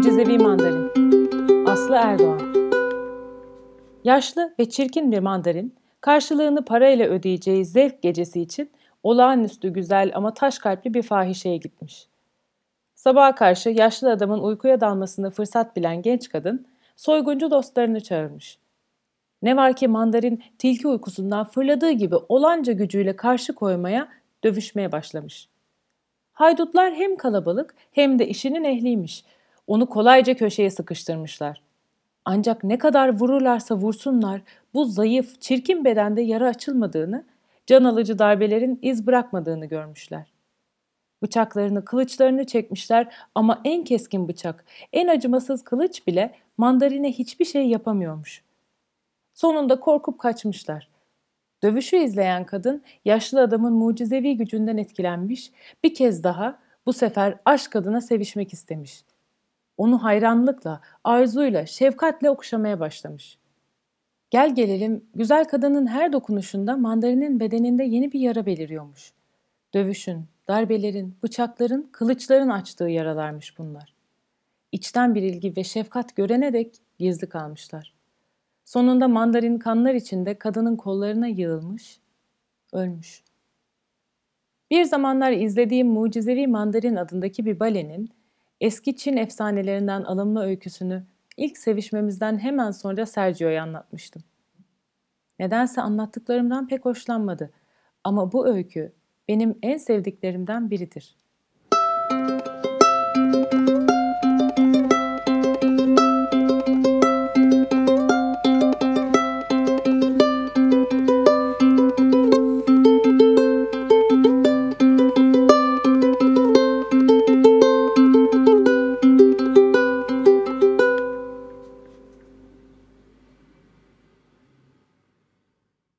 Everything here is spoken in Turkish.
Mucizevi Mandarin Aslı Erdoğan Yaşlı ve çirkin bir mandarin, karşılığını parayla ödeyeceği zevk gecesi için olağanüstü güzel ama taş kalpli bir fahişeye gitmiş. Sabaha karşı yaşlı adamın uykuya dalmasını fırsat bilen genç kadın, soyguncu dostlarını çağırmış. Ne var ki mandarin tilki uykusundan fırladığı gibi olanca gücüyle karşı koymaya, dövüşmeye başlamış. Haydutlar hem kalabalık hem de işinin ehliymiş. Onu kolayca köşeye sıkıştırmışlar. Ancak ne kadar vururlarsa vursunlar bu zayıf, çirkin bedende yara açılmadığını, can alıcı darbelerin iz bırakmadığını görmüşler. Bıçaklarını, kılıçlarını çekmişler ama en keskin bıçak, en acımasız kılıç bile mandarine hiçbir şey yapamıyormuş. Sonunda korkup kaçmışlar. Dövüşü izleyen kadın yaşlı adamın mucizevi gücünden etkilenmiş, bir kez daha bu sefer aşk adına sevişmek istemiş. Onu hayranlıkla, arzuyla, şefkatle okşamaya başlamış. Gel gelelim güzel kadının her dokunuşunda mandarinin bedeninde yeni bir yara beliriyormuş. Dövüşün, darbelerin, bıçakların, kılıçların açtığı yaralarmış bunlar. İçten bir ilgi ve şefkat görene dek gizli kalmışlar. Sonunda mandarin kanlar içinde kadının kollarına yığılmış, ölmüş. Bir zamanlar izlediğim Mucizevi Mandarin adındaki bir balenin eski Çin efsanelerinden alınma öyküsünü ilk sevişmemizden hemen sonra Sergio'ya anlatmıştım. Nedense anlattıklarımdan pek hoşlanmadı ama bu öykü benim en sevdiklerimden biridir.''